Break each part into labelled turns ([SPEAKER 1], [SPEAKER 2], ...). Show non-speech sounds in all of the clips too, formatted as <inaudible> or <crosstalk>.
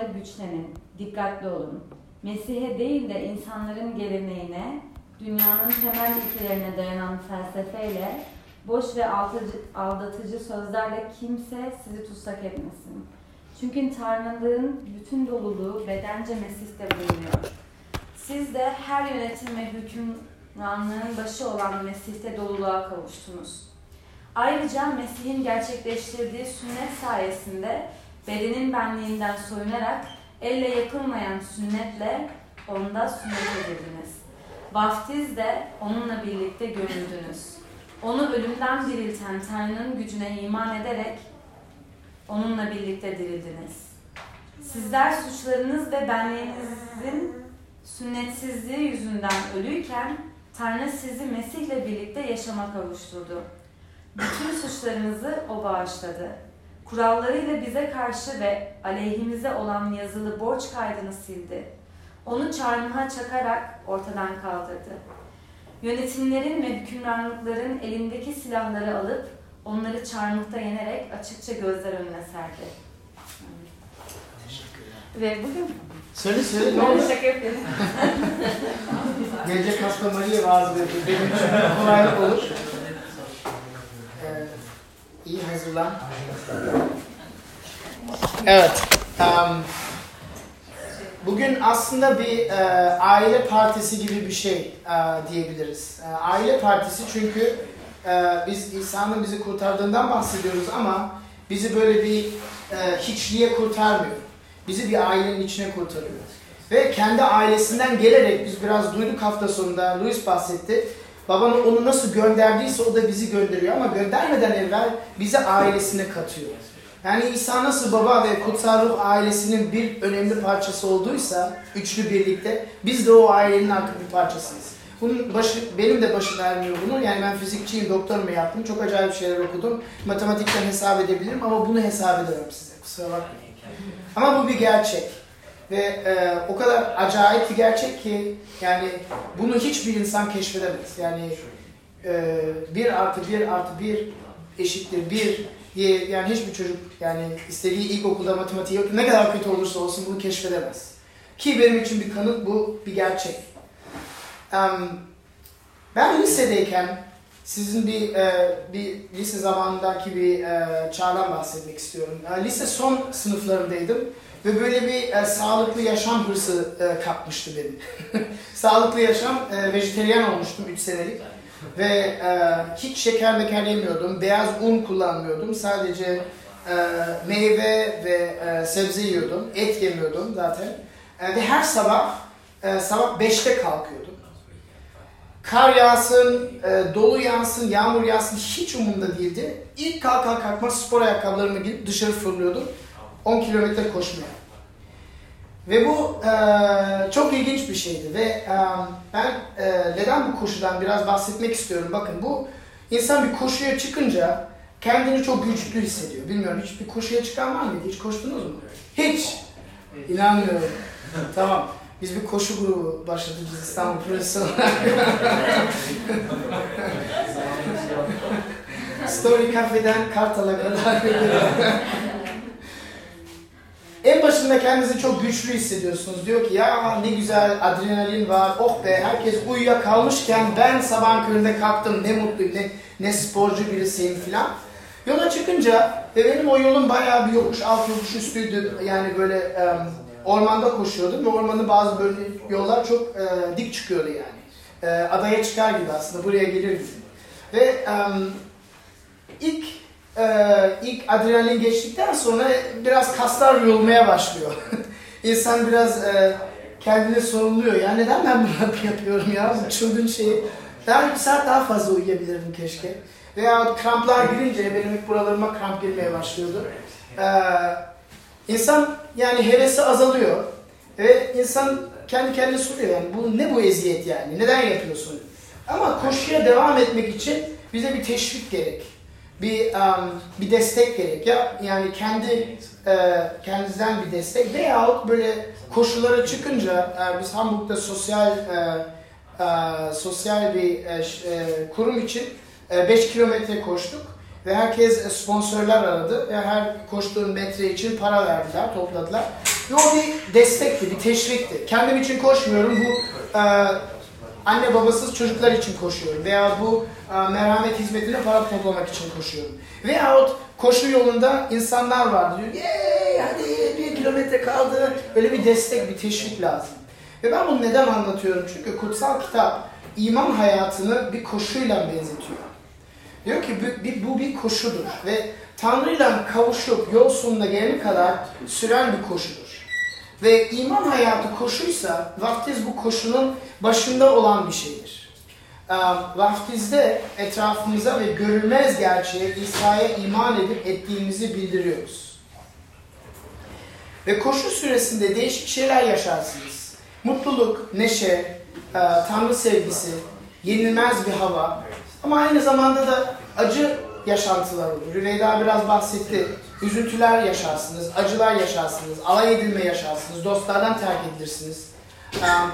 [SPEAKER 1] yolda güçlenin, dikkatli olun. Mesih'e değil de insanların geleneğine, dünyanın temel ilkelerine dayanan felsefeyle, boş ve aldatıcı sözlerle kimse sizi tutsak etmesin. Çünkü Tanrılığın bütün doluluğu bedence Mesih'te bulunuyor. Siz de her yönetim ve hükümranlığın başı olan Mesih'te doluluğa kavuştunuz. Ayrıca Mesih'in gerçekleştirdiği sünnet sayesinde bedenin benliğinden soyunarak elle yapılmayan sünnetle onda sünnet edildiniz. Vaftiz de onunla birlikte gömüldünüz. Onu ölümden dirilten Tanrı'nın gücüne iman ederek onunla birlikte dirildiniz. Sizler suçlarınız ve benliğinizin sünnetsizliği yüzünden ölüyken Tanrı sizi Mesih'le birlikte yaşama kavuşturdu. Bütün suçlarınızı o bağışladı. Kurallarıyla bize karşı ve aleyhimize olan yazılı borç kaydını sildi. Onu çarmıha çakarak ortadan kaldırdı. Yönetimlerin ve hükümranlıkların elindeki silahları alıp onları çarmıhta yenerek açıkça gözler önüne serdi. Ve bugün
[SPEAKER 2] Söyle söyle ne
[SPEAKER 1] ben
[SPEAKER 2] oldu?
[SPEAKER 1] de şaka yapıyorum.
[SPEAKER 2] Gelecek hasta Maria vaaz veriyor. Benim için kolaylık olur. Hazırlan. Evet. em, bugün aslında bir e, aile partisi gibi bir şey e, diyebiliriz. E, aile partisi çünkü e, biz İsa'nın bizi kurtardığından bahsediyoruz ama bizi böyle bir e, hiçliğe kurtarmıyor. Bizi bir ailenin içine kurtarıyor. Ve kendi ailesinden gelerek biz biraz duyduk hafta sonunda Louis bahsetti. Babanın onu nasıl gönderdiyse o da bizi gönderiyor ama göndermeden evvel bizi ailesine katıyor. Yani İsa nasıl baba ve kutsal ruh ailesinin bir önemli parçası olduysa üçlü birlikte biz de o ailenin artık bir parçasıyız. Bunun başı, benim de başım ermiyor bunu. Yani ben fizikçiyim, doktorumu yaptım. Çok acayip şeyler okudum. Matematikten hesap edebilirim ama bunu hesap edemem size. Kusura bakmayın. Ama bu bir gerçek. Ve e, o kadar acayip bir gerçek ki yani bunu hiçbir insan keşfedemez. Yani e, bir artı bir artı bir eşittir bir diye yani hiçbir çocuk yani istediği ilkokulda matematiği yok ne kadar kötü olursa olsun bunu keşfedemez. Ki benim için bir kanıt bu bir gerçek. Em, ben lisedeyken sizin bir e, bir lise zamanındaki bir e, çağdan bahsetmek istiyorum. E, lise son sınıflarındaydım ve böyle bir e, sağlıklı yaşam hırsı e, kapmıştı benim. <laughs> sağlıklı yaşam, e, vejeteryan olmuştum 3 senelik ve e, hiç şeker meker yemiyordum, beyaz un kullanmıyordum, sadece e, meyve ve e, sebze yiyordum, et yemiyordum zaten E, ve her sabah e, sabah 5'te kalkıyordum. Kar yağsın, e, dolu yağsın, yağmur yağsın hiç umurumda değildi. İlk kalkar kalkmaz spor ayakkabılarımı giyip dışarı fırlıyordum. 10 kilometre koşmaya. Ve bu e, çok ilginç bir şeydi ve e, ben e, neden bu koşudan biraz bahsetmek istiyorum. Bakın bu insan bir koşuya çıkınca kendini çok güçlü hissediyor. Bilmiyorum hiç bir koşuya çıkan var mıydı? Hiç koştunuz mu? Hiç. İnanmıyorum. <laughs> tamam. Biz bir koşu grubu başladık biz İstanbul Projesi olarak. <laughs> Story Cafe'den Kartal'a kadar. <laughs> en başında kendinizi çok güçlü hissediyorsunuz. Diyor ki ya ne güzel adrenalin var. Oh be herkes uyuyakalmışken ben sabahın köründe kalktım. Ne mutluyum ne, ne sporcu birisiyim filan. Yola çıkınca ve benim o yolum bayağı bir yokuş alt yokuş üstüydü. Yani böyle em, ormanda koşuyordum ve ormanın bazı böyle yollar çok e, dik çıkıyordu yani. E, adaya çıkar gibi aslında buraya gelir gibi. Ve em, ilk e, ilk adrenalin geçtikten sonra biraz kaslar yorulmaya başlıyor. <laughs> İnsan biraz e, kendini sorumluyor. Ya neden ben bunu <laughs> yapıyorum ya bu çılgın şeyi. Daha bir saat daha fazla uyuyabilirdim keşke. Veya kramplar girince benim ilk buralarıma kramp girmeye başlıyordu. Ee, insan yani hevesi azalıyor. Ve insan kendi kendine soruyor yani bu ne bu eziyet yani? Neden yapıyorsun? Ama koşuya devam etmek için bize bir teşvik gerek. Bir um, bir destek gerek ya yani kendi e, kendinizden bir destek veyahut böyle koşulara çıkınca e, biz Hamburg'da sosyal e, e, sosyal bir e, e, kurum için 5 kilometre koştuk ve herkes sponsorlar aradı ve her koştuğun metre için para verdiler, topladılar. Ve o bir destekti, bir teşvikti. Kendim için koşmuyorum. Bu e, anne babasız çocuklar için koşuyorum. Veya bu e, merhamet hizmetine para toplamak için koşuyorum. Veyahut koşu yolunda insanlar var diyor. Yeee hadi bir kilometre kaldı. Böyle bir destek, bir teşvik lazım. Ve ben bunu neden anlatıyorum? Çünkü kutsal kitap iman hayatını bir koşuyla benzetiyor. Diyor ki bu, bu bir koşudur ve Tanrı'yla kavuşup yol sonuna gelene kadar süren bir koşudur. Ve iman hayatı koşuysa vaftiz bu koşunun başında olan bir şeydir. Vaftizde etrafımıza ve görülmez gerçeğe İsa'ya iman edip ettiğimizi bildiriyoruz. Ve koşu süresinde değişik şeyler yaşarsınız. Mutluluk, neşe, Tanrı sevgisi, yenilmez bir hava ama aynı zamanda da acı yaşantılar olur. Rüveyda biraz bahsetti. Üzüntüler yaşarsınız, acılar yaşarsınız, alay edilme yaşarsınız, dostlardan terk edilirsiniz.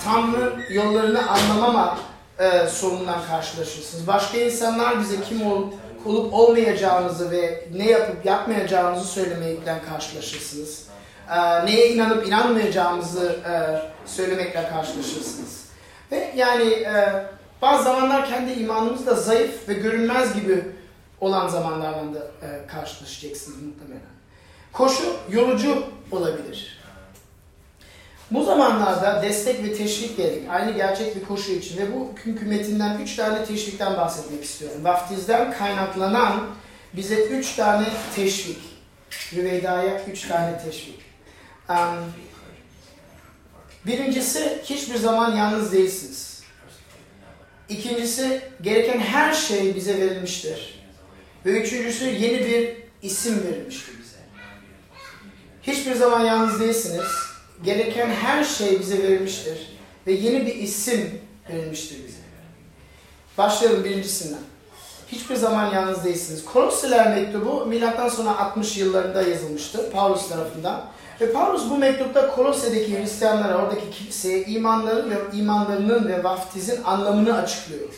[SPEAKER 2] Tanrı yollarını anlamama e, sorunundan karşılaşırsınız. Başka insanlar bize kim olup, olup olmayacağınızı ve ne yapıp yapmayacağınızı söylemekten karşılaşırsınız. E, neye inanıp inanmayacağımızı e, söylemekle karşılaşırsınız. Ve yani e, bazı zamanlar kendi imanımız da zayıf ve görünmez gibi olan zamanlarla da e, karşılaşacaksınız muhtemelen. Koşu yorucu olabilir. Bu zamanlarda destek ve teşvik gerek. Aynı gerçek bir koşu için ve bu hükümetinden üç tane teşvikten bahsetmek istiyorum. Vaftizden kaynaklanan bize üç tane teşvik. Rüveyda'ya üç tane teşvik. Um, birincisi hiçbir zaman yalnız değilsiniz. İkincisi gereken her şey bize verilmiştir. Ve üçüncüsü yeni bir isim verilmiştir bize. Hiçbir zaman yalnız değilsiniz. Gereken her şey bize verilmiştir. Ve yeni bir isim verilmiştir bize. Başlayalım birincisinden. Hiçbir zaman yalnız değilsiniz. Kolosiler mektubu milattan sonra 60 yıllarında yazılmıştı Paulus tarafından. Ve Paulus bu mektupta Kolose'deki Hristiyanlara, oradaki kiliseye imanların ve imanlarının ve vaftizin anlamını açıklıyor.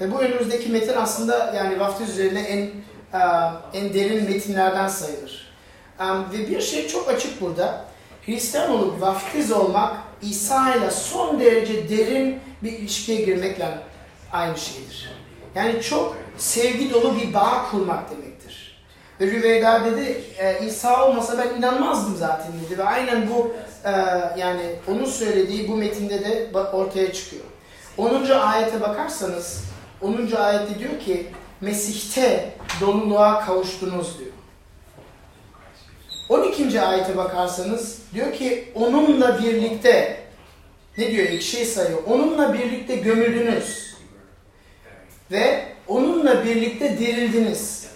[SPEAKER 2] Ve bu önümüzdeki metin aslında yani vaftiz üzerine en en derin metinlerden sayılır. Ve bir şey çok açık burada. Hristiyan olup vaftiz olmak İsa ile son derece derin bir ilişkiye girmekle aynı şeydir. Yani çok sevgi dolu bir bağ kurmak demektir. Ve Rüveyda dedi, e, İsa olmasa ben inanmazdım zaten dedi. Ve aynen bu e, yani onun söylediği bu metinde de ortaya çıkıyor. 10. ayete bakarsanız 10. ayette diyor ki Mesih'te doluluğa kavuştunuz diyor. 12. ayete bakarsanız diyor ki onunla birlikte ne diyor iki şey sayıyor. Onunla birlikte gömüldünüz ve onunla birlikte dirildiniz.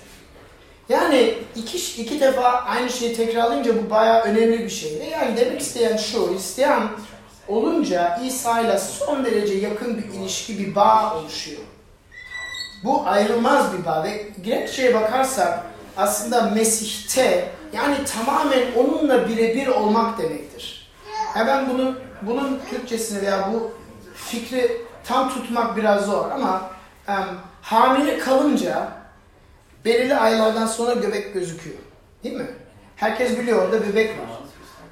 [SPEAKER 2] Yani iki, iki defa aynı şeyi tekrarlayınca bu bayağı önemli bir şey. Ve yani demek isteyen şu, isteyen olunca İsa ile son derece yakın bir ilişki, bir bağ oluşuyor. Bu ayrılmaz bir bağ ve gerekçeye bakarsak aslında Mesih'te yani tamamen onunla birebir olmak demektir. Yani ben bunu bunun Türkçesini veya bu fikri tam tutmak biraz zor ama um, hamile kalınca belirli aylardan sonra göbek gözüküyor. Değil mi? Herkes biliyor orada bebek var.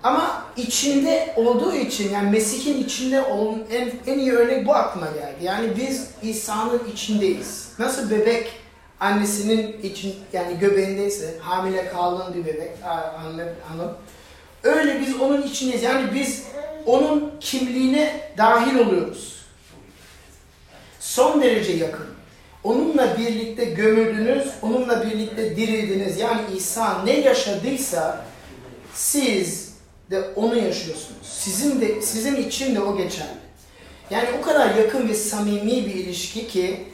[SPEAKER 2] Ama içinde olduğu için yani Mesih'in içinde olan en, en iyi örnek bu aklıma geldi. Yani biz İsa'nın içindeyiz. Nasıl bebek annesinin için yani göbeğindeyse hamile kaldığın bir bebek hanım öyle biz onun içindeyiz. Yani biz onun kimliğine dahil oluyoruz. Son derece yakın. Onunla birlikte gömüldünüz, onunla birlikte dirildiniz. Yani İsa ne yaşadıysa siz de onu yaşıyorsunuz. Sizin de sizin için de o geçerli. Yani o kadar yakın ve samimi bir ilişki ki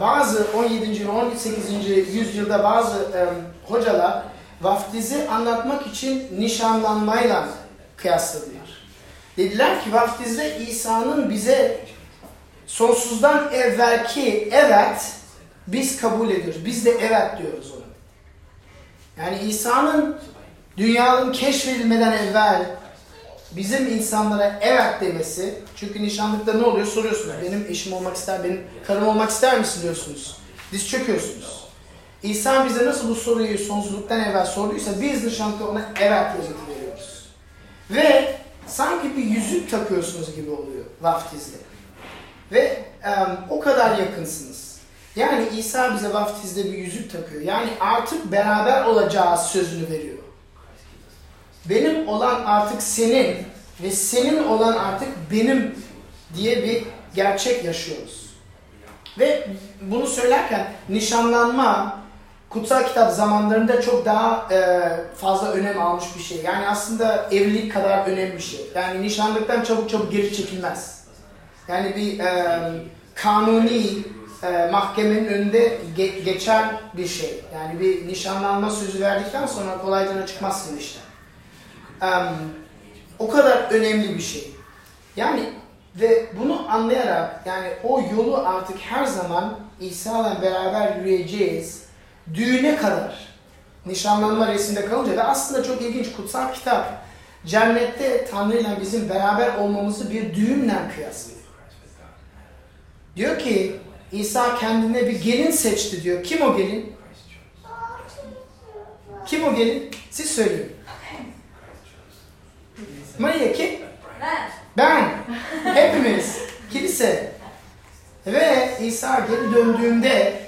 [SPEAKER 2] bazı 17. ve 18. yüzyılda bazı hocalar vaftizi anlatmak için nişanlanmayla kıyasladılar. Dediler ki vaftizde İsa'nın bize sonsuzdan evvelki evet biz kabul ediyoruz. Biz de evet diyoruz ona. Yani İsa'nın dünyanın keşfedilmeden evvel bizim insanlara evet demesi, çünkü nişanlıkta ne oluyor soruyorsunuz. Benim eşim olmak ister, benim karım olmak ister misin diyorsunuz. Diz çöküyorsunuz. İsa bize nasıl bu soruyu sonsuzluktan evvel sorduysa biz nişanlıkta ona evet yanıtı veriyoruz. Ve yüzük takıyorsunuz gibi oluyor vaftizde. Ve um, o kadar yakınsınız. Yani İsa bize vaftizde bir yüzük takıyor. Yani artık beraber olacağız sözünü veriyor. Benim olan artık senin ve senin olan artık benim diye bir gerçek yaşıyoruz. Ve bunu söylerken nişanlanma kutsal kitap zamanlarında çok daha e, fazla önem almış bir şey. Yani aslında evlilik kadar önemli bir şey. Yani nişanlıktan çabuk çabuk geri çekilmez. Yani bir e, kanuni e, mahkemenin önünde ge geçen bir şey. Yani bir nişanlanma sözü verdikten sonra kolayca çıkmazsın işte. O kadar önemli bir şey. Yani ve bunu anlayarak yani o yolu artık her zaman İsa'la beraber yürüyeceğiz. Düğüne kadar. Nişanlanma resimde kalınca ve aslında çok ilginç kutsal kitap cennette Tanrı ile bizim beraber olmamızı bir düğünle kıyaslıyor. Diyor ki İsa kendine bir gelin seçti diyor. Kim o gelin? Kim o gelin? Siz söyleyin. Maria kim?
[SPEAKER 1] Ben.
[SPEAKER 2] Ben. Hepimiz. Kilise. Ve İsa geri döndüğünde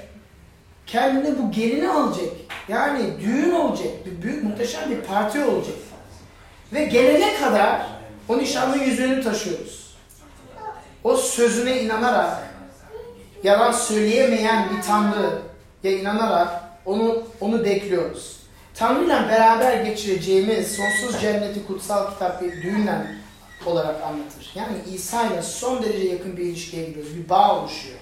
[SPEAKER 2] kendine bu gelini alacak. Yani düğün olacak. Bir büyük muhteşem bir parti olacak. Ve gelene kadar o nişanlı yüzüğünü taşıyoruz. O sözüne inanarak yalan söyleyemeyen bir Tanrı'ya inanarak onu onu bekliyoruz. Tanrı ile beraber geçireceğimiz sonsuz cenneti kutsal kitap bir düğünle olarak anlatır. Yani İsa ile son derece yakın bir ilişkiye giriyoruz. Bir bağ oluşuyor.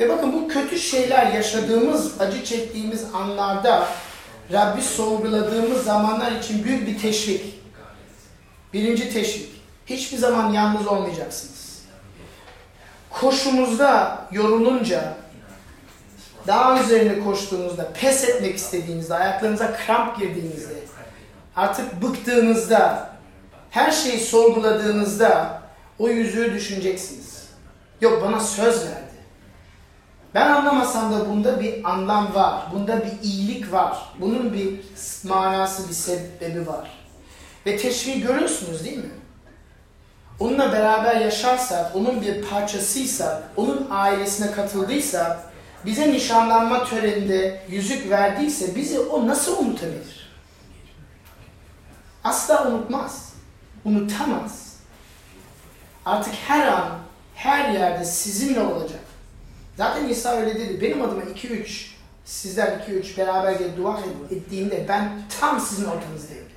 [SPEAKER 2] Ve bakın bu kötü şeyler yaşadığımız, acı çektiğimiz anlarda Rabbi sorguladığımız zamanlar için büyük bir teşvik. Birinci teşvik. Hiçbir zaman yalnız olmayacaksınız. Koşumuzda yorulunca, daha üzerine koştuğunuzda, pes etmek istediğinizde, ayaklarınıza kramp girdiğinizde, artık bıktığınızda, her şeyi sorguladığınızda o yüzüğü düşüneceksiniz. Yok bana söz verdi. Ben anlamasam da bunda bir anlam var. Bunda bir iyilik var. Bunun bir manası, bir sebebi var. Ve teşviği görüyorsunuz değil mi? Onunla beraber yaşarsak, onun bir parçasıysak, onun ailesine katıldıysak, bize nişanlanma töreninde yüzük verdiyse bizi o nasıl unutabilir? Asla unutmaz. Unutamaz. Artık her an, her yerde sizinle olacak. Zaten İsa öyle dedi. Benim adıma 2-3, sizler 2-3 beraber gelip dua ettiğinde ben tam sizin ortanızdayım dedi.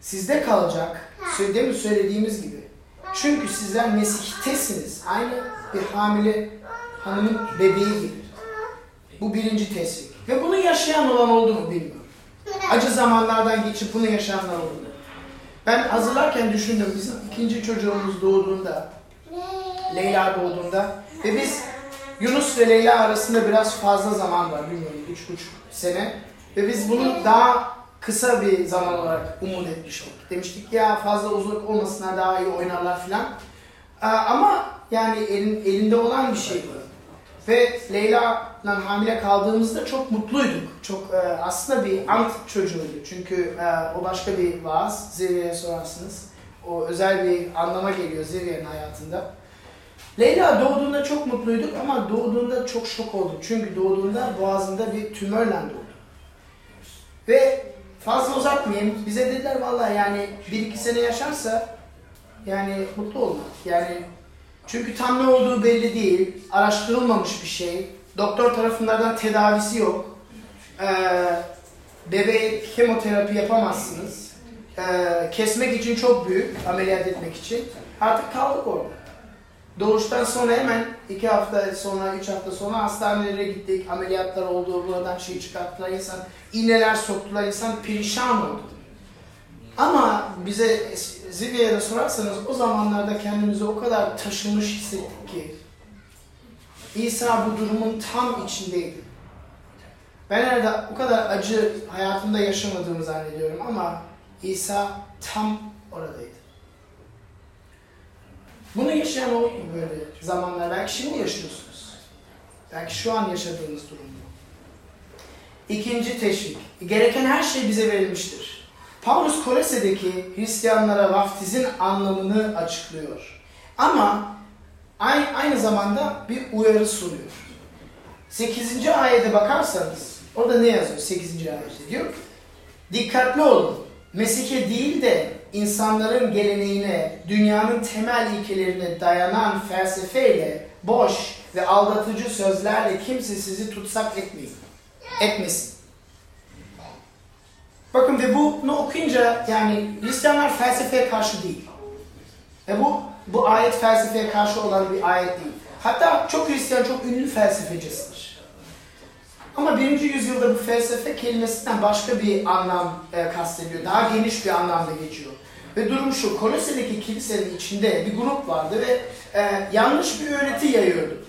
[SPEAKER 2] Sizde kalacak, demin söylediğimiz gibi. Çünkü sizler Mesih'tesiniz. Aynı bir hamile hanımın bebeği gibi. Bu birinci tesvik. Ve bunu yaşayan olan oldu mu bilmiyorum. Acı zamanlardan geçip bunu yaşayanlar oldu? Ben hazırlarken düşündüm bizim ikinci çocuğumuz doğduğunda, Leyla doğduğunda ve biz Yunus ve Leyla arasında biraz fazla zaman var bilmiyorum üç buçuk sene ve biz bunu daha kısa bir zaman olarak umut etmiş olduk. Demiştik ya fazla uzun olmasınlar daha iyi oynarlar filan. Ama yani elin, elinde olan bir şey bu. Ve Leyla'la hamile kaldığımızda çok mutluyduk. Çok e, aslında bir ant çocuğuydu. Çünkü e, o başka bir vaaz. Zirveye sorarsınız. O özel bir anlama geliyor Zirve'nin hayatında. Leyla doğduğunda çok mutluyduk ama doğduğunda çok şok olduk. Çünkü doğduğunda boğazında bir tümörle doğdu. Ve fazla uzatmayayım. Bize dediler vallahi yani bir iki sene yaşarsa yani mutlu olmak. Yani çünkü tam ne olduğu belli değil. Araştırılmamış bir şey. Doktor tarafından tedavisi yok. Ee, bebeğe kemoterapi yapamazsınız. Ee, kesmek için çok büyük, ameliyat etmek için. Artık kaldık orada. Doğuştan sonra hemen iki hafta sonra, üç hafta sonra hastanelere gittik. Ameliyatlar oldu, buradan şey çıkarttılar. insan iğneler soktular, insan perişan oldu. Ama bize Zirve'ye de sorarsanız o zamanlarda kendimizi o kadar taşımış hissettik ki İsa bu durumun tam içindeydi. Ben herhalde o kadar acı hayatımda yaşamadığımı zannediyorum ama İsa tam oradaydı. Bunu yaşayan mu böyle zamanlar? Belki şimdi yaşıyorsunuz. Belki şu an yaşadığınız durum bu. İkinci teşvik. Gereken her şey bize verilmiştir. Paulus Kolose'deki Hristiyanlara vaftizin anlamını açıklıyor. Ama aynı zamanda bir uyarı sunuyor. 8. ayete bakarsanız orada ne yazıyor 8. ayette? Diyor dikkatli olun. Mesih'e değil de insanların geleneğine, dünyanın temel ilkelerine dayanan felsefeyle, boş ve aldatıcı sözlerle kimse sizi tutsak etmeyin. Etmesin. Bakın ve bunu okuyunca yani Hristiyanlar felsefeye karşı değil. Ve bu bu ayet felsefeye karşı olan bir ayet değil. Hatta çok Hristiyan çok ünlü felsefecisidir. Ama birinci yüzyılda bu felsefe kelimesinden başka bir anlam e, kastediyor. Daha geniş bir anlamda geçiyor. Ve durum şu, Kolose'deki kilisenin içinde bir grup vardı ve e, yanlış bir öğreti yayıyordu.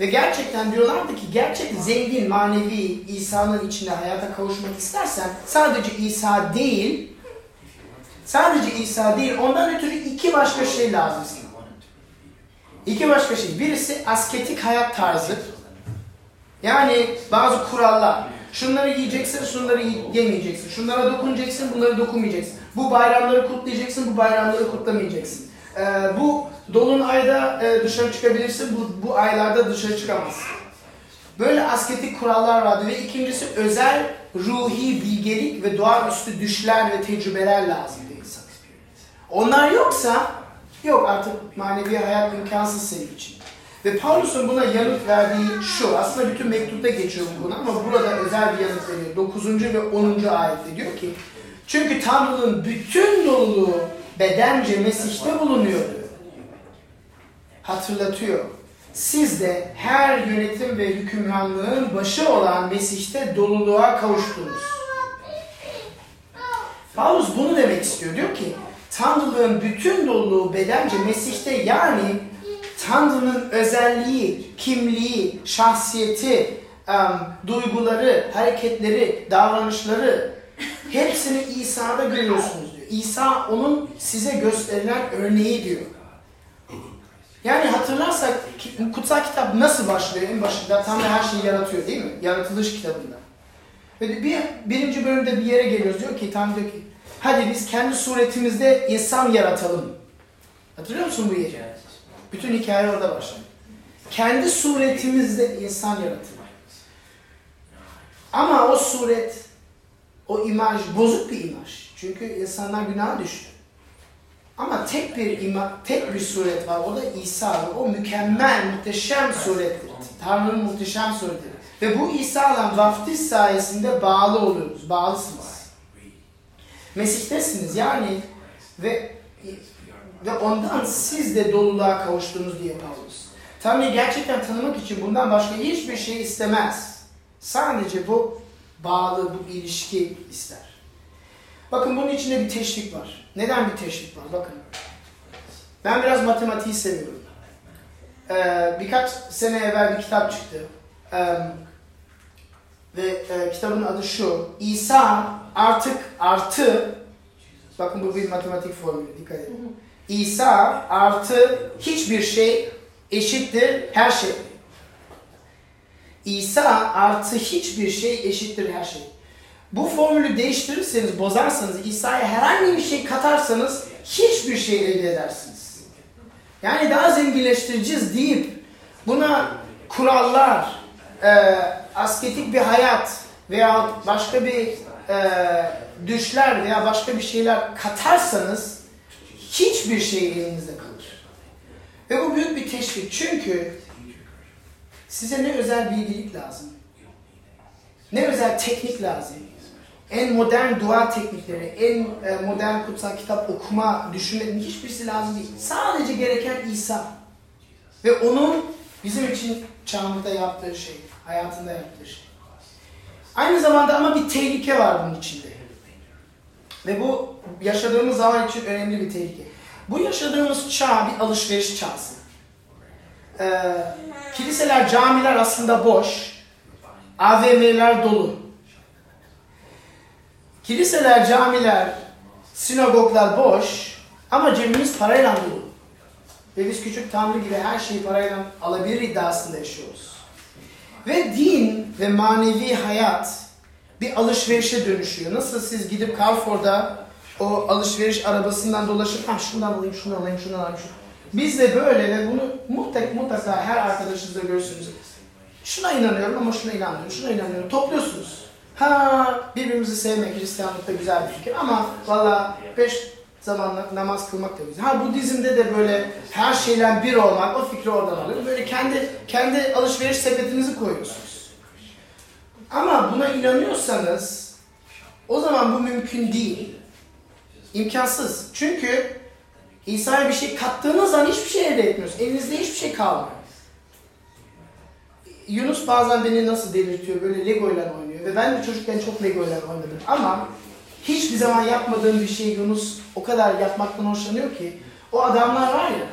[SPEAKER 2] Ve gerçekten diyorlardı ki gerçek zengin manevi İsa'nın içinde hayata kavuşmak istersen sadece İsa değil, sadece İsa değil ondan ötürü iki başka şey lazım sana. İki başka şey. Birisi asketik hayat tarzı. Yani bazı kurallar. Şunları yiyeceksin, şunları yemeyeceksin. Şunlara dokunacaksın, bunları dokunmayacaksın. Bu bayramları kutlayacaksın, bu bayramları kutlamayacaksın. Ee, bu dolunayda e, dışarı çıkabilirsin, bu, bu aylarda dışarı çıkamazsın. Böyle asketik kurallar vardı ve ikincisi özel ruhi bilgelik ve doğaüstü düşler ve tecrübeler lazım insan. Onlar yoksa yok artık manevi hayat imkansız senin için. Ve Paulus'un buna yanıt verdiği şu, aslında bütün mektupta geçiyor bu konu ama burada özel bir yanıt veriyor. 9. ve 10. ayette diyor ki, çünkü Tanrı'nın bütün doluluğu bedence Mesih'te bulunuyor. Hatırlatıyor. Siz de her yönetim ve hükümranlığın başı olan Mesih'te doluluğa kavuştunuz. Paulus bunu demek istiyor. Diyor ki Tanrılığın bütün doluluğu bedence Mesih'te yani Tanrı'nın özelliği, kimliği, şahsiyeti, duyguları, hareketleri, davranışları hepsini İsa'da görüyorsunuz. İsa onun size gösterilen örneği diyor. Yani hatırlarsak kutsal kitap nasıl başlıyor en başında? Tanrı her şeyi yaratıyor değil mi? Yaratılış kitabında. Ve bir, birinci bölümde bir yere geliyoruz diyor ki Tanrı diyor ki hadi biz kendi suretimizde insan yaratalım. Hatırlıyor musun bu yeri? Bütün hikaye orada başlıyor. Kendi suretimizde insan yaratılır. Ama o suret, o imaj bozuk bir imaj. Çünkü insanlar günaha düştü. Ama tek bir ima, tek bir suret var. O da İsa. O mükemmel, muhteşem surettir. Tanrı'nın muhteşem suretidir. Ve bu İsa'la vaftiz sayesinde bağlı oluyoruz. Bağlısınız. Mesih'tesiniz yani ve ve ondan siz de doluluğa kavuştunuz diye Paulus. Tanrı'yı gerçekten tanımak için bundan başka hiçbir şey istemez. Sadece bu bağlı, bu ilişki ister. Bakın bunun içinde bir teşvik var. Neden bir teşvik var? Bakın. Ben biraz matematiği seviyorum. Ee, birkaç sene evvel bir kitap çıktı. Ee, ve e, kitabın adı şu. İsa artık artı bakın bu bir matematik formülü dikkat edin. İsa artı hiçbir şey eşittir her şey. İsa artı hiçbir şey eşittir her şey. Bu formülü değiştirirseniz, bozarsanız, İsa'ya herhangi bir şey katarsanız hiçbir şey elde edersiniz. Yani daha zenginleştireceğiz deyip buna kurallar, e, asketik bir hayat veya başka bir e, düşler veya başka bir şeyler katarsanız hiçbir şey elinizde kalır. Ve bu büyük bir teşvik. Çünkü size ne özel bilgilik lazım, ne özel teknik lazım, en modern dua teknikleri, en e, modern kutsal kitap okuma, düşünmenin hiçbirisi lazım değil. Sadece gereken İsa. Ve onun bizim için çağımızda yaptığı şey, hayatında yaptığı şey. Aynı zamanda ama bir tehlike var bunun içinde. Ve bu yaşadığımız zaman için önemli bir tehlike. Bu yaşadığımız çağ bir alışveriş çağısı. Ee, kiliseler, camiler aslında boş. AVM'ler dolu. Kiliseler, camiler, sinagoglar boş ama cebimiz parayla dolu. Ve biz küçük tanrı gibi her şeyi parayla alabilir iddiasında yaşıyoruz. Ve din ve manevi hayat bir alışverişe dönüşüyor. Nasıl siz gidip Carrefour'da o alışveriş arabasından dolaşıp ha şundan alayım, şunu alayım, şunu alayım. Şunu. Biz de böyle ve bunu mutlaka, mutlaka her arkadaşınızda görürsünüz. Şuna inanıyorum ama şuna inanmıyorum, şuna inanıyorum. Topluyorsunuz. Ha birbirimizi sevmek Hristiyanlıkta güzel bir fikir ama valla beş zamanla namaz kılmak da güzel. Ha Budizm'de de böyle her şeyle bir olmak, o fikri oradan alıyorum. Böyle kendi kendi alışveriş sepetinizi koyuyorsunuz. Ama buna inanıyorsanız o zaman bu mümkün değil. İmkansız. Çünkü İsa'ya bir şey kattığınız zaman hiçbir şey elde etmiyorsunuz. Elinizde hiçbir şey kalmıyor. Yunus bazen beni nasıl delirtiyor, böyle Lego ile oynuyor. Ve ben de çocukken çok Lego ile oynadım. Ama hiçbir zaman yapmadığım bir şey Yunus o kadar yapmaktan hoşlanıyor ki. O adamlar var ya,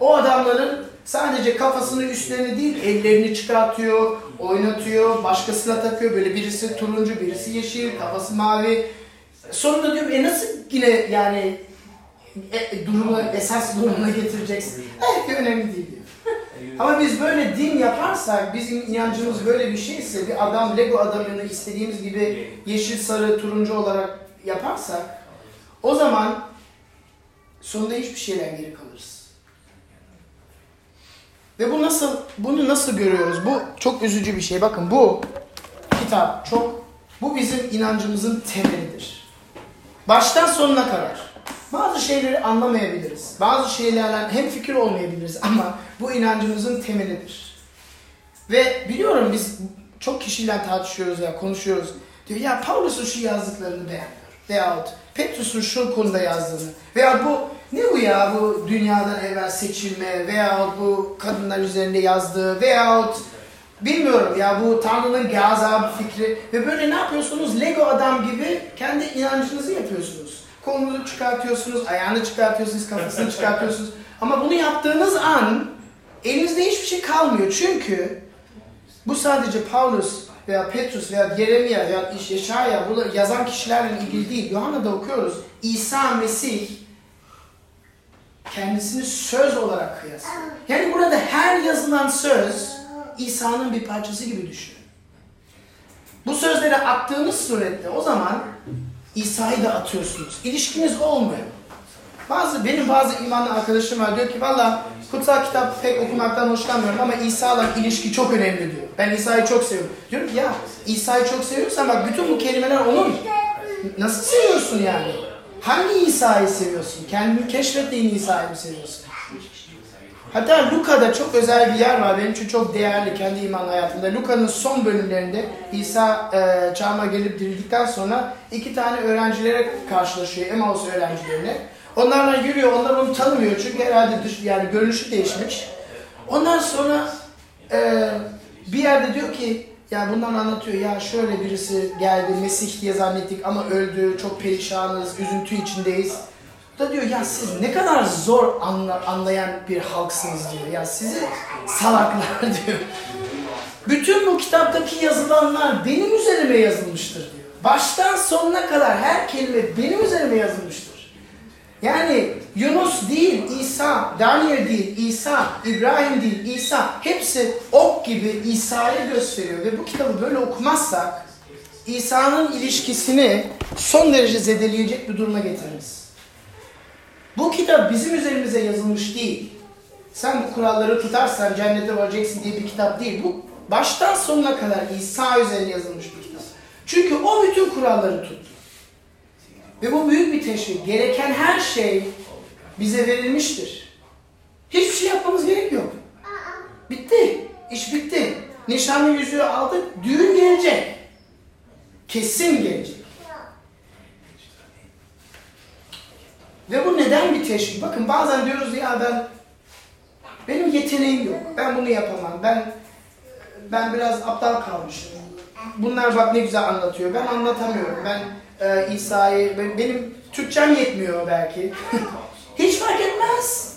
[SPEAKER 2] o adamların sadece kafasını üstlerini değil, ellerini çıkartıyor, oynatıyor, başkasına takıyor. Böyle birisi turuncu, birisi yeşil, kafası mavi. Sonunda diyorum, e nasıl yine yani e, durumu, esas durumuna getireceksin? Belki önemli değil Ama biz böyle din yaparsak, bizim inancımız böyle bir şeyse, bir adam Lego adamını istediğimiz gibi yeşil, sarı, turuncu olarak yaparsak, o zaman sonunda hiçbir şeyden geri kalırız. Ve bu nasıl, bunu nasıl görüyoruz? Bu çok üzücü bir şey. Bakın bu kitap çok, bu bizim inancımızın temelidir. Baştan sonuna kadar. Bazı şeyleri anlamayabiliriz. Bazı şeylerle hem fikir olmayabiliriz ama bu inancımızın temelidir. Ve biliyorum biz çok kişiyle tartışıyoruz ya konuşuyoruz. Diyor ya Paulus'un şu yazdıklarını beğenmiyor. Veyahut Petrus'un şu konuda yazdığını. Veya bu ne bu ya bu dünyadan evvel seçilme veyahut bu kadınlar üzerinde yazdığı veyahut bilmiyorum ya bu Tanrı'nın gazabı fikri ve böyle ne yapıyorsunuz? Lego adam gibi kendi inancınızı yapıyorsunuz. Kolunuzu çıkartıyorsunuz, ayağını çıkartıyorsunuz, kafasını çıkartıyorsunuz. <laughs> Ama bunu yaptığınız an elinizde hiçbir şey kalmıyor. Çünkü bu sadece Paulus veya Petrus veya Yeremia veya Yeşaya bunu yazan kişilerle ilgili değil. Yohanna'da okuyoruz. İsa Mesih kendisini söz olarak kıyaslıyor. Yani burada her yazılan söz İsa'nın bir parçası gibi düşünün. Bu sözleri attığınız surette o zaman İsa'yı da atıyorsunuz. İlişkiniz olmuyor. Bazı benim bazı imanlı arkadaşım var diyor ki valla kutsal kitap pek okumaktan hoşlanmıyorum ama İsa'la ilişki çok önemli diyor. Ben İsa'yı çok seviyorum. Diyorum ya İsa'yı çok seviyorsan bak bütün bu kelimeler onun. Nasıl seviyorsun yani? Hangi İsa'yı seviyorsun? Kendini keşfettiğin İsa'yı mı seviyorsun? Hatta Luka'da çok özel bir yer var. Benim için çok değerli kendi iman hayatımda. Luka'nın son bölümlerinde İsa e, çağıma gelip dirildikten sonra iki tane öğrencilere karşılaşıyor. Emmaus öğrencilerine. Onlarla yürüyor. Onlar onu tanımıyor. Çünkü herhalde dış, yani görünüşü değişmiş. Ondan sonra e, bir yerde diyor ki ya bundan anlatıyor. Ya şöyle birisi geldi Mesih diye zannettik ama öldü. Çok perişanız. Üzüntü içindeyiz. Da diyor ya siz ne kadar zor anla, anlayan bir halksınız diyor. Ya sizi salaklar <laughs> diyor. Bütün bu kitaptaki yazılanlar benim üzerime yazılmıştır diyor. Baştan sonuna kadar her kelime benim üzerime yazılmıştır. Yani Yunus değil, İsa, Daniel değil, İsa, İbrahim değil, İsa hepsi ok gibi İsa'yı gösteriyor ve bu kitabı böyle okumazsak İsa'nın ilişkisini son derece zedeleyecek bir duruma getiririz. Bu kitap bizim üzerimize yazılmış değil. Sen bu kuralları tutarsan cennete varacaksın diye bir kitap değil. Bu baştan sonuna kadar İsa üzerine yazılmış bir kitap. Çünkü o bütün kuralları tuttu. Ve bu büyük bir teşvik. Gereken her şey bize verilmiştir. Hiçbir şey yapmamız gerek. Bitti. İş bitti. Nişanlı yüzüğü aldık. Düğün gelecek. Kesin gelecek. Ve bu neden bir teşvik? Bakın bazen diyoruz ya ben benim yeteneğim yok. Ben bunu yapamam. Ben ben biraz aptal kalmışım. Bunlar bak ne güzel anlatıyor. Ben anlatamıyorum. Ben e, İsa'yı ben- benim Türkçem yetmiyor belki. <laughs> hiç fark etmez.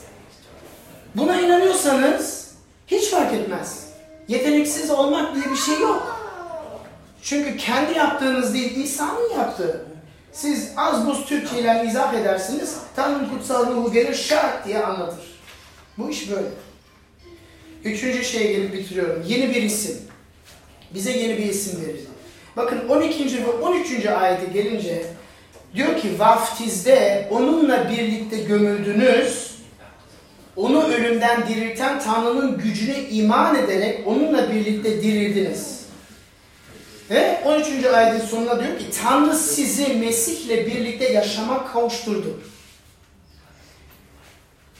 [SPEAKER 2] Buna inanıyorsanız hiç fark etmez. Yeteneksiz olmak diye bir şey yok. Çünkü kendi yaptığınız değil, İsa'nın yaptığı. Siz az buz Türkçe ile izah edersiniz, Tanrı'nın kutsal ruhu gelir şak diye anlatır. Bu iş böyle. Üçüncü şeye gelip bitiriyorum. Yeni bir isim. Bize yeni bir isim verildi. Bakın 12. ve 13. ayete gelince Diyor ki vaftizde onunla birlikte gömüldünüz. Onu ölümden dirilten Tanrı'nın gücüne iman ederek onunla birlikte dirildiniz. Ve 13. ayetin sonuna diyor ki Tanrı sizi Mesih'le birlikte yaşama kavuşturdu.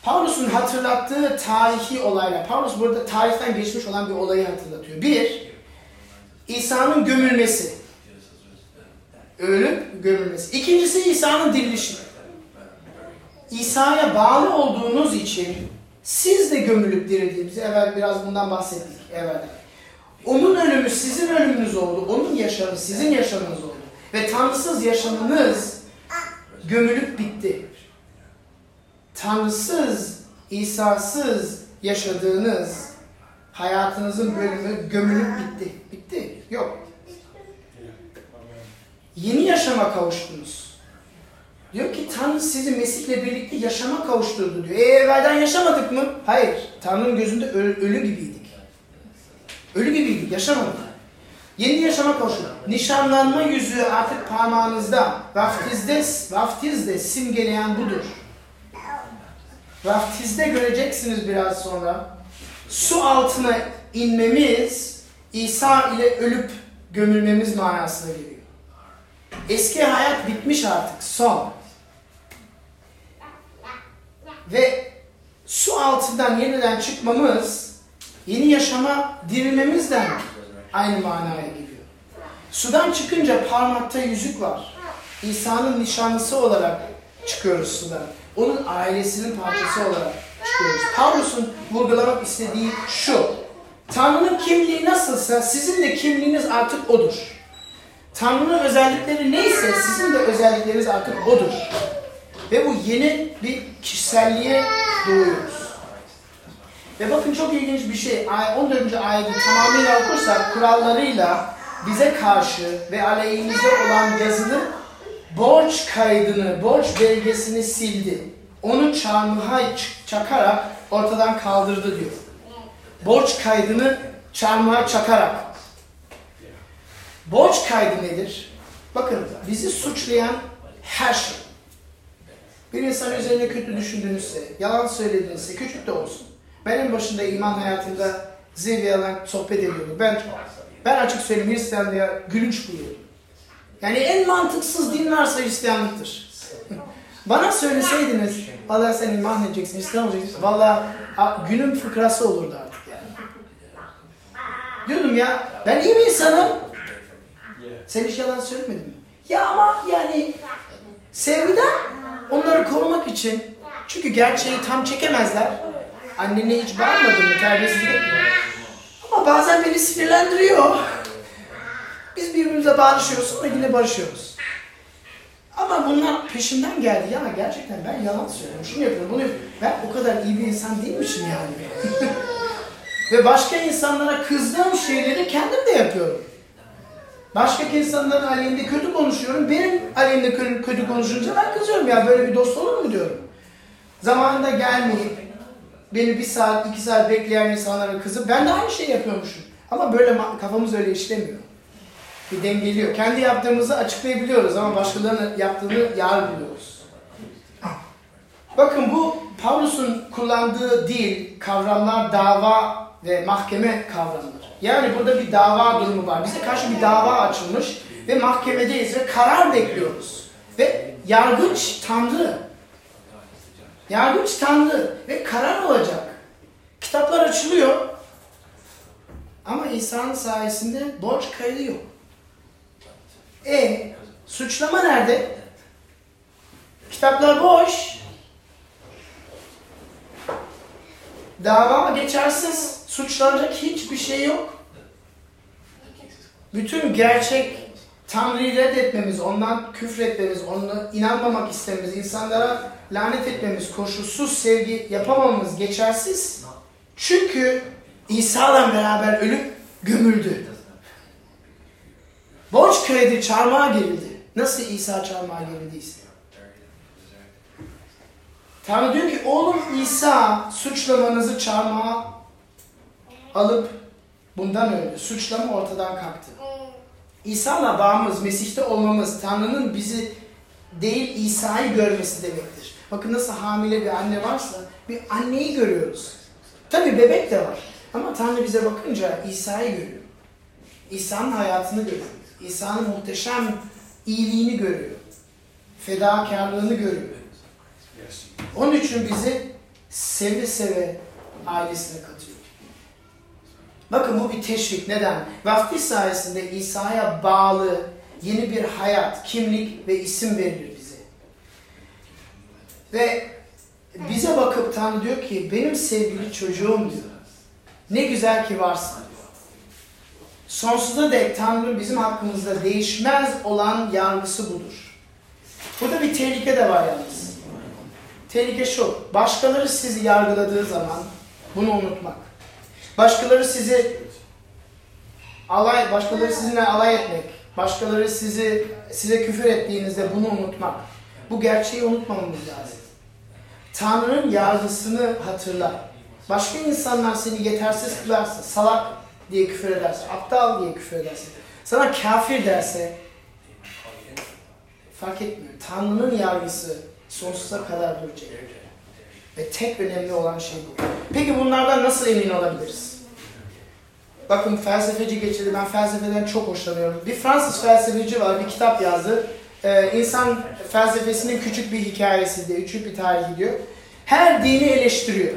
[SPEAKER 2] Paulus'un hatırlattığı tarihi olaylar. Paulus burada tarihten geçmiş olan bir olayı hatırlatıyor. Bir, İsa'nın gömülmesi. Ölüp gömülmesi. İkincisi İsa'nın dirilişi. İsa'ya bağlı olduğunuz için siz de gömülüp dirildiğimizi evvel biraz bundan bahsettik evvelden. Onun ölümü sizin ölümünüz oldu. Onun yaşamı sizin yaşamınız oldu. Ve tanrısız yaşamınız gömülüp bitti. Tanrısız, İsa'sız yaşadığınız hayatınızın bölümü gömülüp. Bitti. Yaşama kavuştunuz. Diyor ki Tanrı sizi Mesih'le birlikte yaşama kavuşturdu diyor. E evvelden yaşamadık mı? Hayır. Tanrı'nın gözünde ölü, ölü gibiydik. Ölü gibiydik, yaşamadık. Yeni yaşama kavuştuk. Nişanlanma yüzüğü artık parmağınızda. Vaftizde, vaftizde simgeleyen budur. Vaftizde göreceksiniz biraz sonra. Su altına inmemiz İsa ile ölüp gömülmemiz manasına geliyor. Eski hayat bitmiş artık, son. Ve su altından yeniden çıkmamız, yeni yaşama dirilmemizden aynı manaya geliyor. Sudan çıkınca parmakta yüzük var. İsa'nın nişanlısı olarak çıkıyoruz sudan. Onun ailesinin parçası olarak çıkıyoruz. Pavlus'un vurgulamak istediği şu. Tanrı'nın kimliği nasılsa sizin de kimliğiniz artık odur. Tanrı'nın özellikleri neyse sizin de özellikleriniz artık odur. Ve bu yeni bir kişiselliğe doğuyoruz. Ve bakın çok ilginç bir şey. 14. ayeti tamamıyla okursak kurallarıyla bize karşı ve aleyhimizde olan yazılı borç kaydını, borç belgesini sildi. Onu çarmıha çakarak ortadan kaldırdı diyor. Borç kaydını çarmıha çakarak. Borç kaydı nedir? Bakın bizi suçlayan her şey. Bir insan üzerine kötü düşündüğünüzse, yalan söylediğinizse, küçük de olsun. Ben en başında iman hayatında zirveyeden sohbet ediyordum. Ben ben açık söyleyeyim Hristiyanlığa gülünç buluyorum. Yani en mantıksız din varsa Hristiyanlıktır. <laughs> Bana söyleseydiniz, valla sen iman edeceksin, Hristiyan olacaksın. Valla günün fıkrası olurdu artık yani. Diyordum ya, ben iyi bir insanım. Sen hiç yalan söylemedin mi? Ya ama yani sevgiden onları korumak için çünkü gerçeği tam çekemezler. Annene hiç bağırmadın mı? Terbiyesizlik. Ama bazen beni sinirlendiriyor. Biz birbirimize barışıyoruz ama yine barışıyoruz. Ama bunlar peşinden geldi. Ya gerçekten ben yalan söylüyorum. Şunu yapıyorum, bunu yapıyorum. Ben o kadar iyi bir insan değilmişim yani. <laughs> Ve başka insanlara kızdığım şeyleri kendim de yapıyorum. Başka insanların aleyhinde kötü konuşuyorum. Benim aleyhinde kötü konuşunca ben kızıyorum ya böyle bir dost olur mu diyorum. Zamanında gelmeyip beni bir saat, iki saat bekleyen insanlara kızıp ben de aynı şeyi yapıyormuşum. Ama böyle kafamız öyle işlemiyor. Bir dengeliyor. Kendi yaptığımızı açıklayabiliyoruz ama başkalarının yaptığını yargılıyoruz. Bakın bu Paulus'un kullandığı dil, kavramlar dava ve mahkeme kavramları. Yani burada bir dava durumu var. Bize karşı bir dava açılmış ve mahkemedeyiz ve karar bekliyoruz. Ve yargıç Tanrı. Yargıç Tanrı ve karar olacak. Kitaplar açılıyor. Ama İsa'nın sayesinde borç kaydı yok. E suçlama nerede? Kitaplar boş. Dava geçersiz. Suçlanacak hiçbir şey yok. Bütün gerçek Tanrı'yı reddetmemiz, ondan küfretmemiz, ona inanmamak istememiz, insanlara lanet etmemiz, koşulsuz sevgi yapamamamız geçersiz. Çünkü İsa'la beraber ölüp gömüldü. Borç kredi çarmıha gerildi. Nasıl İsa çarmıha gerildiyse. Tanrı diyor ki oğlum İsa suçlamanızı çarmıha alıp bundan öldü. Suçlama ortadan kalktı. İsa'la bağımız, Mesih'te olmamız, Tanrı'nın bizi değil İsa'yı görmesi demektir. Bakın nasıl hamile bir anne varsa bir anneyi görüyoruz. Tabi bebek de var. Ama Tanrı bize bakınca İsa'yı görüyor. İsa'nın hayatını görüyor. İsa'nın muhteşem iyiliğini görüyor. Fedakarlığını görüyor. Onun için bizi seve seve ailesine katıyor. Bakın bu bir teşvik. Neden? Vaftiz sayesinde İsa'ya bağlı yeni bir hayat, kimlik ve isim verilir bize. Ve bize bakıp Tanrı diyor ki benim sevgili çocuğum diyor. Ne güzel ki varsın diyor. Sonsuza dek Tanrı bizim hakkımızda değişmez olan yargısı budur. Burada bir tehlike de var yalnız. Tehlike şu. Başkaları sizi yargıladığı zaman bunu unutmak. Başkaları sizi alay, başkaları sizinle alay etmek, başkaları sizi size küfür ettiğinizde bunu unutmak. Bu gerçeği unutmamamız lazım. Tanrı'nın yargısını hatırla. Başka insanlar seni yetersiz kılarsa, salak diye küfür ederse, aptal diye küfür ederse, sana kafir derse fark etmiyor. Tanrı'nın yargısı sonsuza kadar duracak. Ve tek önemli olan şey bu. Peki bunlardan nasıl emin olabiliriz? Bakın felsefeci geçirdi. Ben felsefeden çok hoşlanıyorum. Bir Fransız felsefeci var. Bir kitap yazdı. Ee, insan felsefesinin küçük bir hikayesi diye, küçük bir tarihi diyor. Her dini eleştiriyor.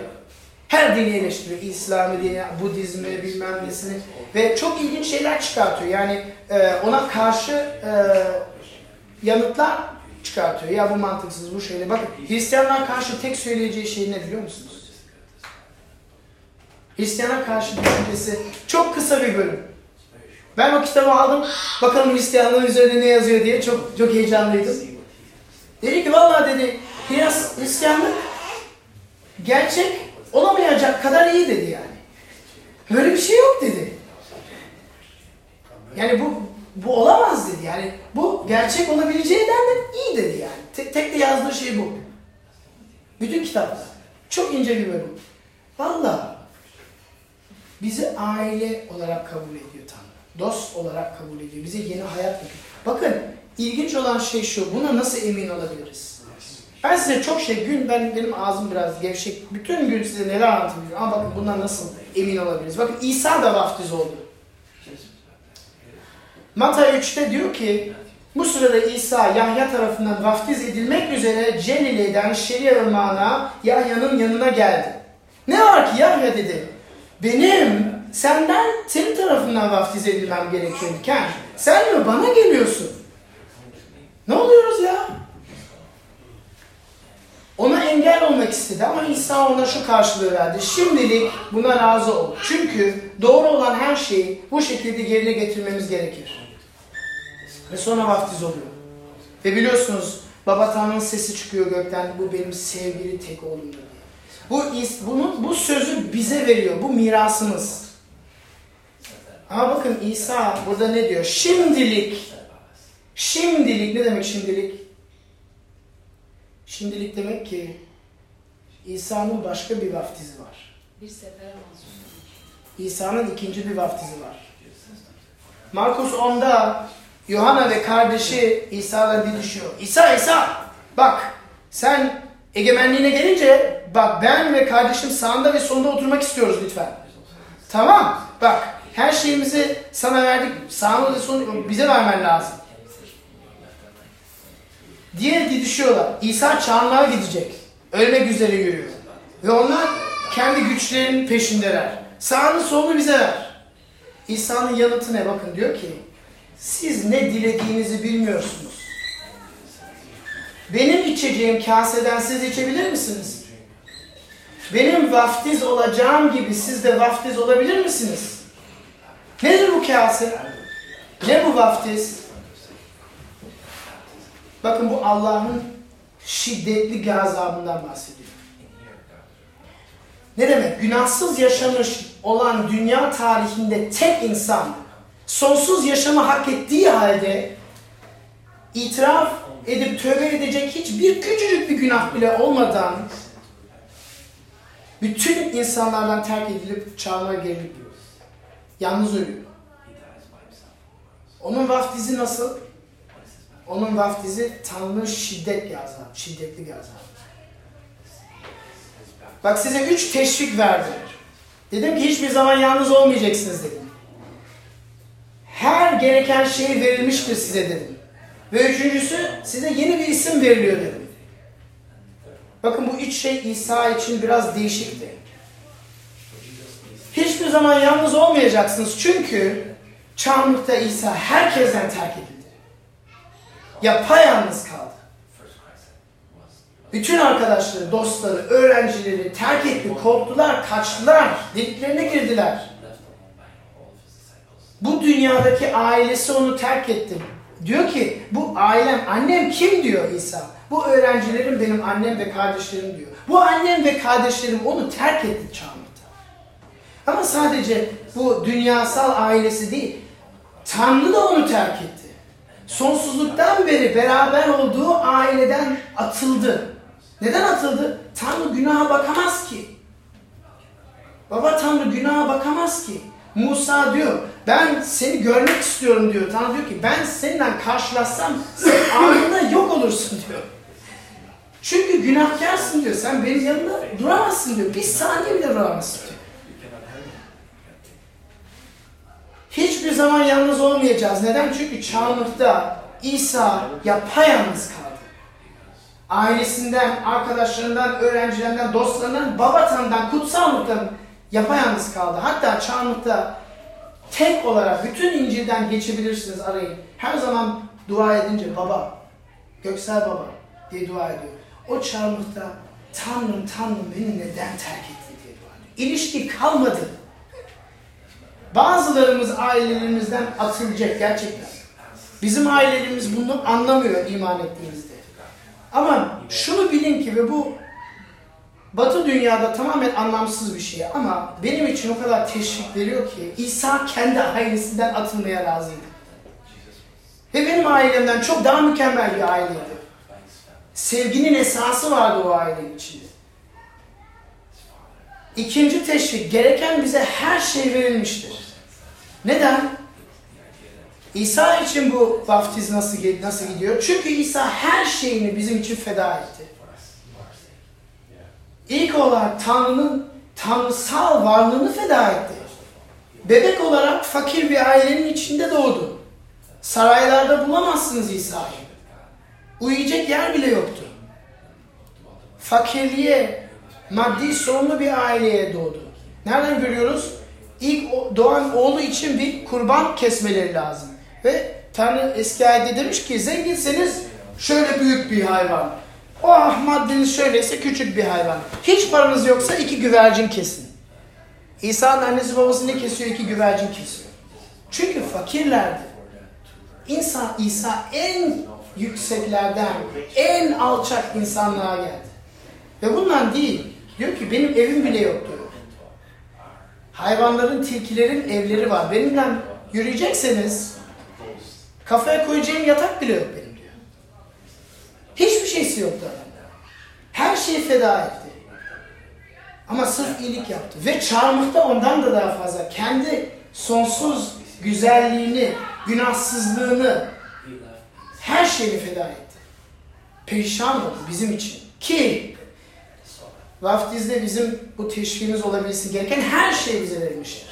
[SPEAKER 2] Her dini eleştiriyor. İslam'ı, dini, Budizmi, bilmem nesini. Ve çok ilginç şeyler çıkartıyor. Yani e, ona karşı e, yanıtlar çıkartıyor. Ya bu mantıksız, bu şöyle. Bakın Hristiyanlar karşı tek söyleyeceği şey ne biliyor musunuz? Hristiyanlar karşı düşüncesi çok kısa bir bölüm. Ben o kitabı aldım. Bakalım Hristiyanlığın üzerinde ne yazıyor diye çok çok heyecanlıydım. Dedi ki vallahi dedi Hristiyanlık gerçek olamayacak kadar iyi dedi yani. Böyle bir şey yok dedi. Yani bu bu olamaz dedi. Yani bu gerçek olabileceğinden de iyi dedi yani. Tek, tek de yazdığı şey bu. Bütün kitapta. Çok ince bir bölüm. Valla bizi aile olarak kabul ediyor Tanrı. Dost olarak kabul ediyor. Bize yeni hayat veriyor. Bakın ilginç olan şey şu. Buna nasıl emin olabiliriz? Ben size çok şey gün ben benim ağzım biraz gevşek. Bütün gün size neler anlatabilirim ama bakın bundan nasıl emin olabiliriz? Bakın İsa da vaftiz oldu. Mata 3'te diyor ki bu sırada İsa Yahya tarafından vaftiz edilmek üzere Celile'den Şeria Irmağı'na Yahya'nın yanına geldi. Ne var ki Yahya dedi. Benim senden senin tarafından vaftiz edilmem gerekirken sen mi bana geliyorsun? Ne oluyoruz ya? Ona engel olmak istedi ama İsa ona şu karşılığı verdi. Şimdilik buna razı ol. Çünkü doğru olan her şeyi bu şekilde yerine getirmemiz gerekir. Ve sonra vaftiz oluyor. Ve biliyorsunuz Baba Tanrı'nın sesi çıkıyor gökten. Bu benim sevgili tek oğlumdur. Bu, bunu, bu sözü bize veriyor. Bu mirasımız. Ama bakın İsa burada ne diyor? Şimdilik. Şimdilik ne demek şimdilik? Şimdilik demek ki İsa'nın başka bir vaftizi var.
[SPEAKER 3] Bir sefer mahsus.
[SPEAKER 2] İsa'nın ikinci bir vaftizi var. Markus 10'da Yohana ve kardeşi İsa'la didişiyor. İsa İsa bak sen egemenliğine gelince bak ben ve kardeşim sağında ve sonunda oturmak istiyoruz lütfen. Tamam bak her şeyimizi sana verdik sağında ve sonunda bize vermen lazım. Diye didişiyorlar. İsa çarmıha gidecek. Ölmek üzere yürüyor. Ve onlar kendi güçlerinin peşindeler. Sağını solunu bize ver. İsa'nın yanıtı ne? Bakın diyor ki siz ne dilediğinizi bilmiyorsunuz. Benim içeceğim kaseden siz içebilir misiniz? Benim vaftiz olacağım gibi siz de vaftiz olabilir misiniz? Nedir bu kase? Ne bu vaftiz? Bakın bu Allah'ın şiddetli gazabından bahsediyor. Ne demek? Günahsız yaşamış olan dünya tarihinde tek insan sonsuz yaşamı hak ettiği halde itiraf edip tövbe edecek hiçbir küçücük bir günah bile olmadan bütün insanlardan terk edilip çağına gerilip yalnız ölüyor. Onun vaftizi nasıl? Onun vaftizi Tanrı'nın şiddet azabı, şiddetli azabı. Bak size üç teşvik verdim. Dedim ki hiçbir zaman yalnız olmayacaksınız dedim. Her gereken şey verilmiştir size dedim. Ve üçüncüsü size yeni bir isim veriliyor dedim. Bakın bu üç şey İsa için biraz değişikti. Hiçbir zaman yalnız olmayacaksınız çünkü Çarmıhta İsa herkesten terk edildi. Yapayalnız kaldı. Bütün arkadaşları, dostları, öğrencileri terk etti, korktular, kaçtılar, deliklerine girdiler. Bu dünyadaki ailesi onu terk etti. Diyor ki bu ailem, annem kim diyor İsa. Bu öğrencilerim benim annem ve kardeşlerim diyor. Bu annem ve kardeşlerim onu terk etti Çarmıhta. Ama sadece bu dünyasal ailesi değil, Tanrı da onu terk etti. Sonsuzluktan beri beraber olduğu aileden atıldı. Neden atıldı? Tanrı günaha bakamaz ki. Baba Tanrı günaha bakamaz ki. Musa diyor, ben seni görmek istiyorum diyor. Tanrı diyor ki, ben seninle karşılaşsam sen <laughs> anında yok olursun diyor. Çünkü günahkarsın diyor. Sen benim yanımda duramazsın diyor. Bir saniye bile duramazsın diyor. Hiçbir zaman yalnız olmayacağız. Neden? Çünkü çağımızda İsa yapayalnız kaldı. Ailesinden, arkadaşlarından, öğrencilerinden, dostlarından, babatandan, kutsallıktan yapayalnız kaldı. Hatta çağımızda tek olarak bütün İncil'den geçebilirsiniz arayın. Her zaman dua edince baba, Göksel baba diye dua ediyor. O çağımızda Tanrım Tanrım beni neden terk etti diye dua ediyor. İlişki kalmadı. Bazılarımız ailelerimizden atılacak gerçekten. Bizim ailelerimiz bunu anlamıyor iman ettiğimizde. Ama şunu bilin ki ve bu Batı dünyada tamamen anlamsız bir şey ama benim için o kadar teşvik veriyor ki İsa kendi ailesinden atılmaya razıydı. Ve benim ailemden çok daha mükemmel bir aileydi. Sevginin esası vardı o ailenin içinde. İkinci teşvik, gereken bize her şey verilmiştir. Neden? İsa için bu vaftiz nasıl, nasıl gidiyor? Çünkü İsa her şeyini bizim için feda etti. İlk olarak Tanrı'nın tanrısal varlığını feda etti. Bebek olarak fakir bir ailenin içinde doğdu. Saraylarda bulamazsınız İsa'yı. Uyuyacak yer bile yoktu. Fakirliğe, maddi sorunlu bir aileye doğdu. Nereden görüyoruz? İlk doğan oğlu için bir kurban kesmeleri lazım. Ve Tanrı eski ayette demiş ki zenginseniz şöyle büyük bir hayvan. Oh maddeniz şöyleyse küçük bir hayvan. Hiç paranız yoksa iki güvercin kesin. İsa'nın annesi babası ne kesiyor? İki güvercin kesiyor. Çünkü fakirlerdi. İnsan İsa en yükseklerden, en alçak insanlığa geldi. Ve bundan değil. Diyor ki benim evim bile yok diyor. Hayvanların, tilkilerin evleri var. Benimle yürüyecekseniz kafaya koyacağım yatak bile yok benim. Hiçbir şeysi yoktu adamda. Her şeyi feda etti. Ama sırf iyilik yaptı. Ve çarmıhta ondan da daha fazla. Kendi sonsuz güzelliğini, günahsızlığını, her şeyini feda etti. Perişan oldu bizim için. Ki vaftizde bizim bu teşviğimiz olabilsin gereken her şey bize verilmiştir.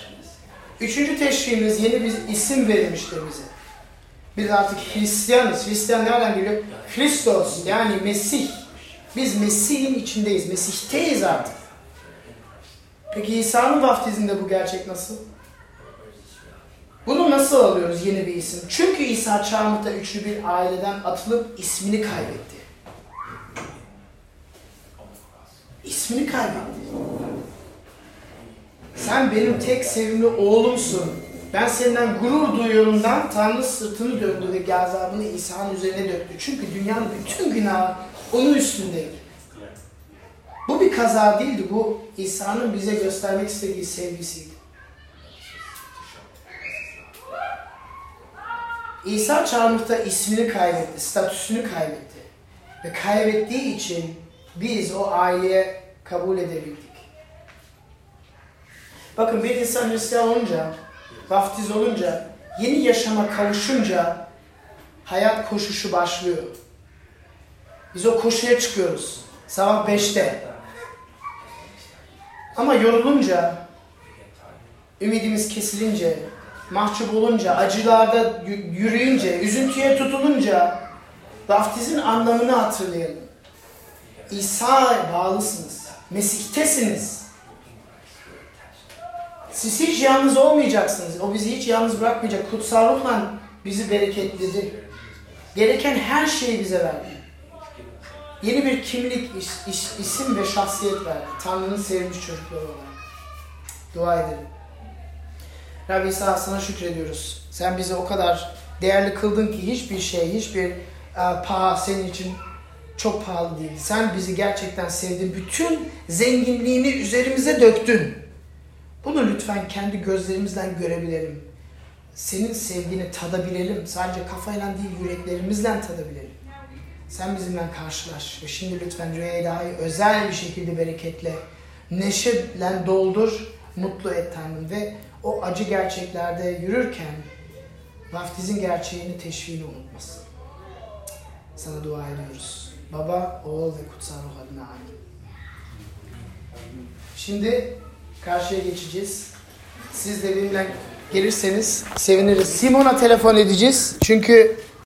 [SPEAKER 2] Üçüncü teşviğimiz yeni bir isim verilmiştir bize. Biz artık Hristiyanız. Hristiyan nereden geliyor? Hristos yani Mesih. Biz Mesih'in içindeyiz. Mesih'teyiz artık. Peki İsa'nın vaftizinde bu gerçek nasıl? Bunu nasıl alıyoruz yeni bir isim? Çünkü İsa çağımızda üçlü bir aileden atılıp ismini kaybetti. İsmini kaybetti. Sen benim tek sevimli oğlumsun. Ben senden gurur duyuyorumdan Tanrı sırtını döndü ve gazabını İsa'nın üzerine döktü. Çünkü dünyanın bütün günahı onun üstündeydi. Bu bir kaza değildi. Bu İsa'nın bize göstermek istediği sevgisiydi. İsa çarmıhta ismini kaybetti, statüsünü kaybetti. Ve kaybettiği için biz o aileye kabul edebildik. Bakın bir insan Hristiyan olunca, vaftiz olunca, yeni yaşama kavuşunca hayat koşuşu başlıyor. Biz o koşuya çıkıyoruz. Sabah 5'te. Ama yorulunca, ümidimiz kesilince, mahcup olunca, acılarda yürüyünce, üzüntüye tutulunca vaftizin anlamını hatırlayalım. İsa'ya bağlısınız. Mesih'tesiniz. Siz hiç yalnız olmayacaksınız. O bizi hiç yalnız bırakmayacak. Kutsal ruhla bizi bereketledi. Gereken her şeyi bize verdi. Yeni bir kimlik, iş, iş, isim ve şahsiyet verdi. Tanrı'nın sevmiş çocukları olarak. Dua edelim. Rabbi İsa sana şükrediyoruz. Sen bizi o kadar değerli kıldın ki hiçbir şey, hiçbir uh, paha senin için çok pahalı değil. Sen bizi gerçekten sevdin. Bütün zenginliğini üzerimize döktün. Bunu lütfen kendi gözlerimizden görebilelim. Senin sevgini tadabilelim. Sadece kafayla değil yüreklerimizle tadabilelim. Sen bizimle karşılaş ve şimdi lütfen Rüyeyda'yı özel bir şekilde bereketle, neşeyle doldur, mutlu et Tanrım ve o acı gerçeklerde yürürken vaftizin gerçeğini, teşviğini unutmasın. Sana dua ediyoruz. Baba, oğul ve kutsal ruh adına amin. Şimdi karşıya geçeceğiz. Siz de benimle gelirseniz seviniriz. Simon'a telefon edeceğiz. Çünkü